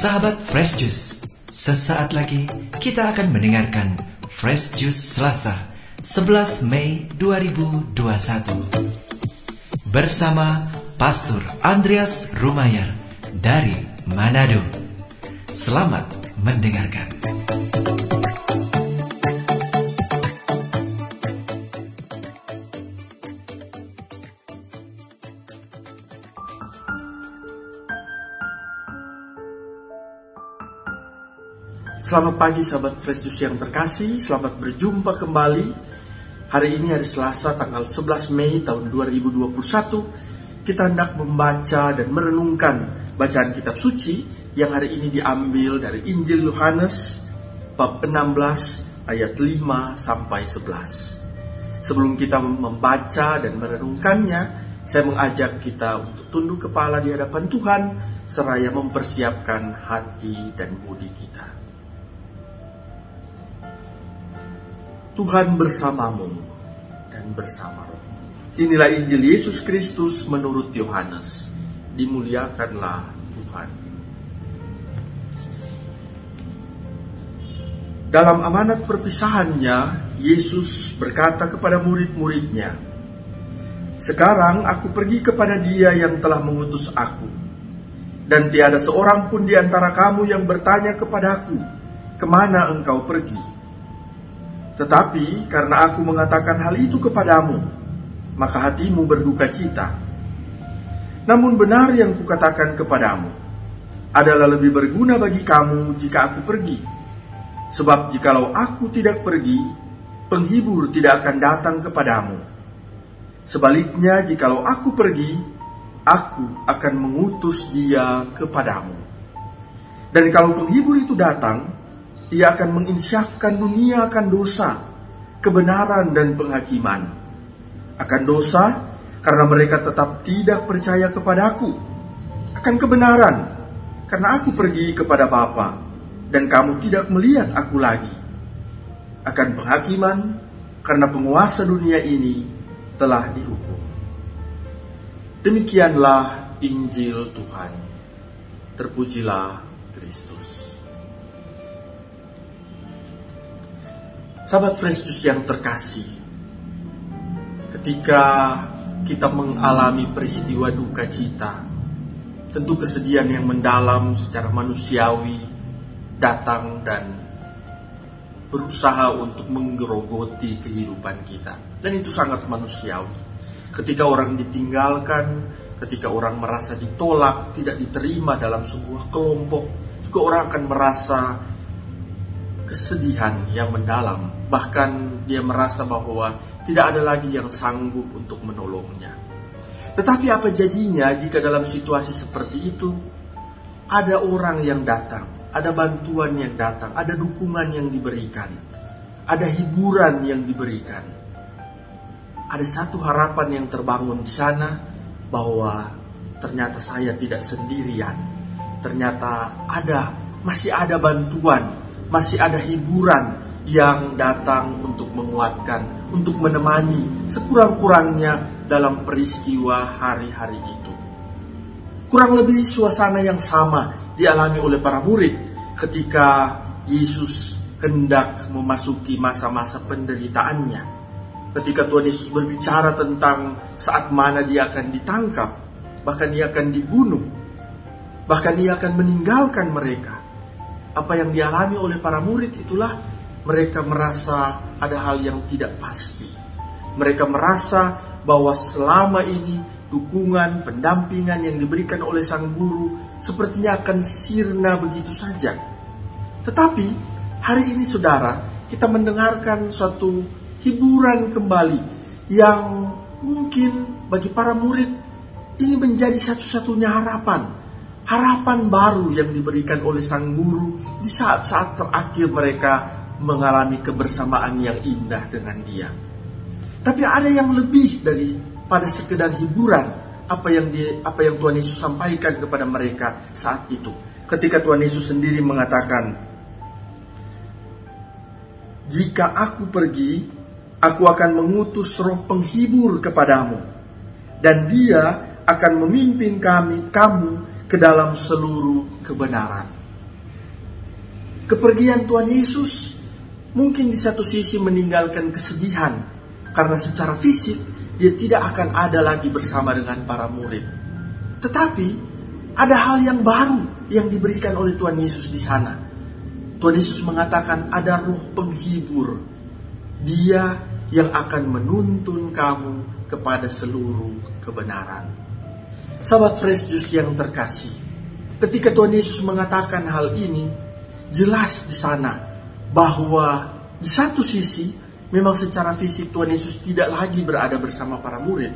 Sahabat Fresh Juice, sesaat lagi kita akan mendengarkan Fresh Juice Selasa 11 Mei 2021 bersama Pastor Andreas Rumayar dari Manado. Selamat mendengarkan. Selamat pagi sahabat Fresh Juice yang terkasih, selamat berjumpa kembali. Hari ini hari Selasa tanggal 11 Mei tahun 2021. Kita hendak membaca dan merenungkan bacaan kitab suci yang hari ini diambil dari Injil Yohanes bab 16 ayat 5 sampai 11. Sebelum kita membaca dan merenungkannya, saya mengajak kita untuk tunduk kepala di hadapan Tuhan seraya mempersiapkan hati dan budi kita. Tuhan bersamamu dan bersama roh. Inilah Injil Yesus Kristus menurut Yohanes. Dimuliakanlah Tuhan. Dalam amanat perpisahannya, Yesus berkata kepada murid-muridnya, Sekarang aku pergi kepada dia yang telah mengutus aku. Dan tiada seorang pun di antara kamu yang bertanya kepadaku, Ke mana engkau pergi? Tetapi karena aku mengatakan hal itu kepadamu, maka hatimu berduka cita. Namun benar yang kukatakan kepadamu adalah lebih berguna bagi kamu jika aku pergi. Sebab jikalau aku tidak pergi, penghibur tidak akan datang kepadamu. Sebaliknya jikalau aku pergi, aku akan mengutus dia kepadamu. Dan kalau penghibur itu datang, ia akan menginsyafkan dunia akan dosa, kebenaran dan penghakiman. Akan dosa karena mereka tetap tidak percaya kepadaku. Akan kebenaran karena aku pergi kepada Bapa dan kamu tidak melihat aku lagi. Akan penghakiman karena penguasa dunia ini telah dihukum. Demikianlah Injil Tuhan. Terpujilah Kristus. Sahabat Juice yang terkasih, ketika kita mengalami peristiwa duka cita, tentu kesedihan yang mendalam secara manusiawi datang dan berusaha untuk menggerogoti kehidupan kita. Dan itu sangat manusiawi. Ketika orang ditinggalkan, ketika orang merasa ditolak, tidak diterima dalam sebuah kelompok, juga orang akan merasa kesedihan yang mendalam. Bahkan dia merasa bahwa tidak ada lagi yang sanggup untuk menolongnya. Tetapi apa jadinya jika dalam situasi seperti itu ada orang yang datang, ada bantuan yang datang, ada dukungan yang diberikan, ada hiburan yang diberikan. Ada satu harapan yang terbangun di sana bahwa ternyata saya tidak sendirian. Ternyata ada masih ada bantuan masih ada hiburan yang datang untuk menguatkan, untuk menemani sekurang-kurangnya dalam peristiwa hari-hari itu. Kurang lebih suasana yang sama dialami oleh para murid ketika Yesus hendak memasuki masa-masa penderitaannya. Ketika Tuhan Yesus berbicara tentang saat mana dia akan ditangkap, bahkan dia akan dibunuh, bahkan dia akan meninggalkan mereka apa yang dialami oleh para murid itulah mereka merasa ada hal yang tidak pasti. Mereka merasa bahwa selama ini dukungan, pendampingan yang diberikan oleh sang guru sepertinya akan sirna begitu saja. Tetapi hari ini saudara, kita mendengarkan suatu hiburan kembali yang mungkin bagi para murid ini menjadi satu-satunya harapan harapan baru yang diberikan oleh sang guru di saat-saat terakhir mereka mengalami kebersamaan yang indah dengan dia. Tapi ada yang lebih dari pada sekedar hiburan apa yang di, apa yang Tuhan Yesus sampaikan kepada mereka saat itu. Ketika Tuhan Yesus sendiri mengatakan, "Jika aku pergi, aku akan mengutus roh penghibur kepadamu dan dia akan memimpin kami kamu ke dalam seluruh kebenaran. Kepergian Tuhan Yesus mungkin di satu sisi meninggalkan kesedihan karena secara fisik dia tidak akan ada lagi bersama dengan para murid. Tetapi ada hal yang baru yang diberikan oleh Tuhan Yesus di sana. Tuhan Yesus mengatakan ada roh penghibur. Dia yang akan menuntun kamu kepada seluruh kebenaran. Sahabat Fresh Juice yang terkasih, ketika Tuhan Yesus mengatakan hal ini, jelas di sana bahwa di satu sisi memang secara fisik Tuhan Yesus tidak lagi berada bersama para murid.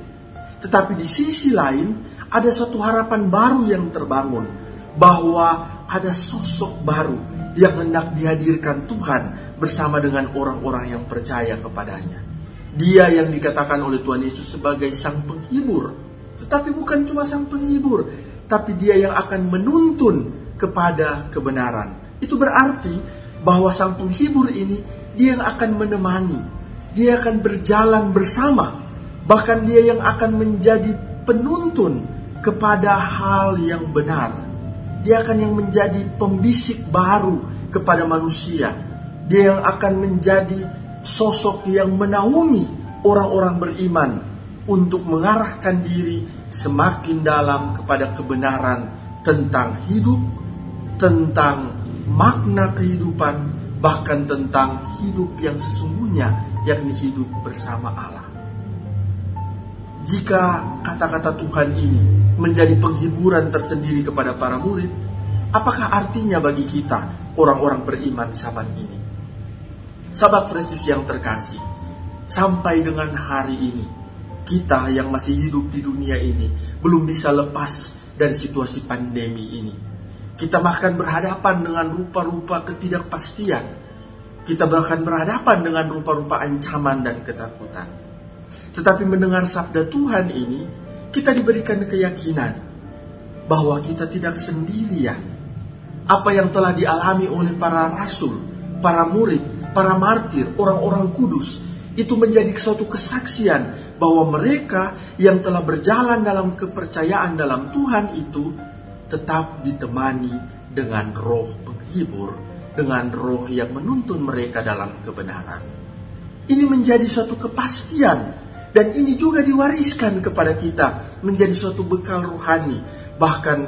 Tetapi di sisi lain ada suatu harapan baru yang terbangun bahwa ada sosok baru yang hendak dihadirkan Tuhan bersama dengan orang-orang yang percaya kepadanya. Dia yang dikatakan oleh Tuhan Yesus sebagai sang penghibur. Tetapi bukan cuma sang penghibur, tapi dia yang akan menuntun kepada kebenaran. Itu berarti bahwa sang penghibur ini dia yang akan menemani, dia akan berjalan bersama, bahkan dia yang akan menjadi penuntun kepada hal yang benar. Dia akan yang menjadi pembisik baru kepada manusia. Dia yang akan menjadi sosok yang menaungi orang-orang beriman untuk mengarahkan diri semakin dalam kepada kebenaran tentang hidup, tentang makna kehidupan, bahkan tentang hidup yang sesungguhnya, yakni hidup bersama Allah. Jika kata-kata Tuhan ini menjadi penghiburan tersendiri kepada para murid, apakah artinya bagi kita orang-orang beriman zaman ini? Sahabat Kristus yang terkasih, sampai dengan hari ini, kita yang masih hidup di dunia ini belum bisa lepas dari situasi pandemi ini kita bahkan berhadapan dengan rupa-rupa ketidakpastian. Kita bahkan berhadapan dengan rupa-rupa ancaman dan ketakutan. Tetapi mendengar sabda Tuhan ini, kita diberikan keyakinan bahwa kita tidak sendirian. Apa yang telah dialami oleh para rasul, para murid, para martir, orang-orang kudus, itu menjadi suatu kesaksian bahwa mereka yang telah berjalan dalam kepercayaan dalam Tuhan itu tetap ditemani dengan roh penghibur, dengan roh yang menuntun mereka dalam kebenaran. Ini menjadi suatu kepastian dan ini juga diwariskan kepada kita menjadi suatu bekal rohani. Bahkan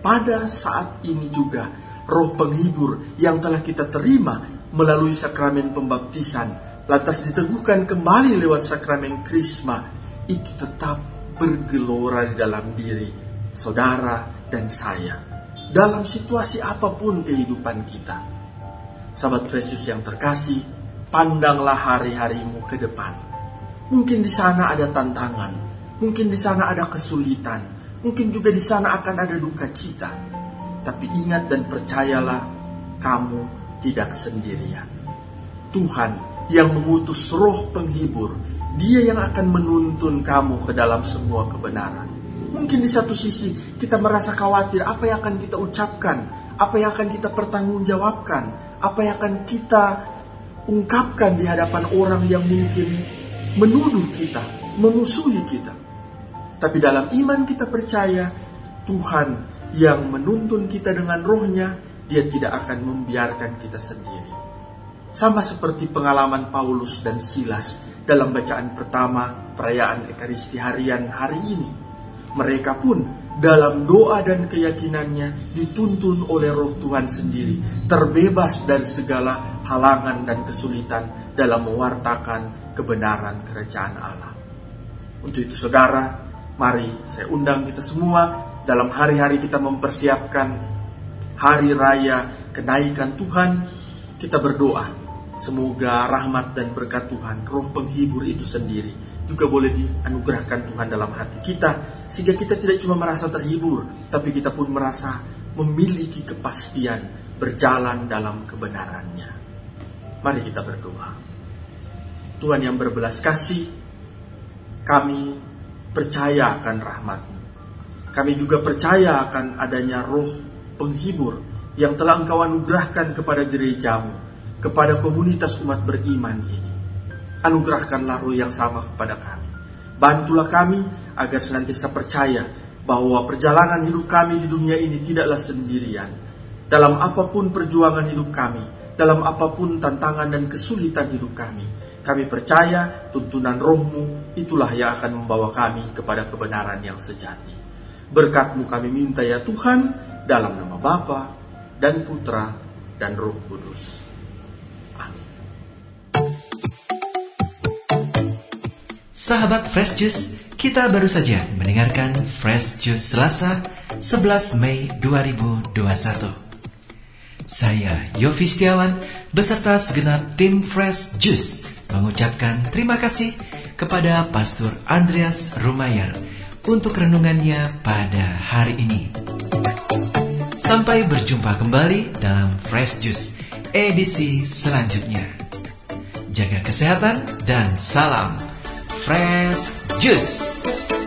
pada saat ini juga roh penghibur yang telah kita terima melalui sakramen pembaptisan lantas diteguhkan kembali lewat sakramen krisma itu tetap bergelora di dalam diri saudara dan saya dalam situasi apa pun kehidupan kita. Sahabat Yesus yang terkasih, pandanglah hari-harimu ke depan. Mungkin di sana ada tantangan, mungkin di sana ada kesulitan, mungkin juga di sana akan ada duka cita. Tapi ingat dan percayalah, kamu tidak sendirian. Tuhan yang mengutus roh penghibur, dia yang akan menuntun kamu ke dalam semua kebenaran. Mungkin di satu sisi kita merasa khawatir apa yang akan kita ucapkan, apa yang akan kita pertanggungjawabkan, apa yang akan kita ungkapkan di hadapan orang yang mungkin menuduh kita, memusuhi kita. Tapi dalam iman kita percaya Tuhan yang menuntun kita dengan rohnya, dia tidak akan membiarkan kita sendiri. Sama seperti pengalaman Paulus dan Silas dalam bacaan pertama perayaan Ekaristi harian hari ini mereka pun dalam doa dan keyakinannya dituntun oleh roh Tuhan sendiri, terbebas dari segala halangan dan kesulitan dalam mewartakan kebenaran kerajaan Allah. Untuk itu saudara, mari saya undang kita semua dalam hari-hari kita mempersiapkan hari raya kenaikan Tuhan, kita berdoa. Semoga rahmat dan berkat Tuhan, roh penghibur itu sendiri juga boleh dianugerahkan Tuhan dalam hati kita sehingga kita tidak cuma merasa terhibur tapi kita pun merasa memiliki kepastian berjalan dalam kebenarannya. Mari kita berdoa. Tuhan yang berbelas kasih, kami percaya akan rahmat-Mu. Kami juga percaya akan adanya roh penghibur yang telah Engkau anugerahkan kepada gerejamu, kepada komunitas umat beriman ini anugerahkanlah roh yang sama kepada kami. Bantulah kami agar senantiasa percaya bahwa perjalanan hidup kami di dunia ini tidaklah sendirian. dalam apa pun perjuangan hidup kami, dalam apa pun tantangan dan kesulitan hidup kami. Kami percaya tuntunan rohmu itulah yang akan membawa kami kepada kebenaran yang sejati. Berkatmu kami minta ya Tuhan, dalam nama Bapa dan Putra dan Roh Kudus. Amin. Sahabat Fresh Juice, kita baru saja mendengarkan Fresh Juice Selasa 11 Mei 2021. Saya Yofi Setiawan beserta segenap tim Fresh Juice mengucapkan terima kasih kepada Pastor Andreas Rumayar untuk renungannya pada hari ini. Sampai berjumpa kembali dalam Fresh Juice edisi selanjutnya. Jaga kesehatan dan salam Fresh Juice.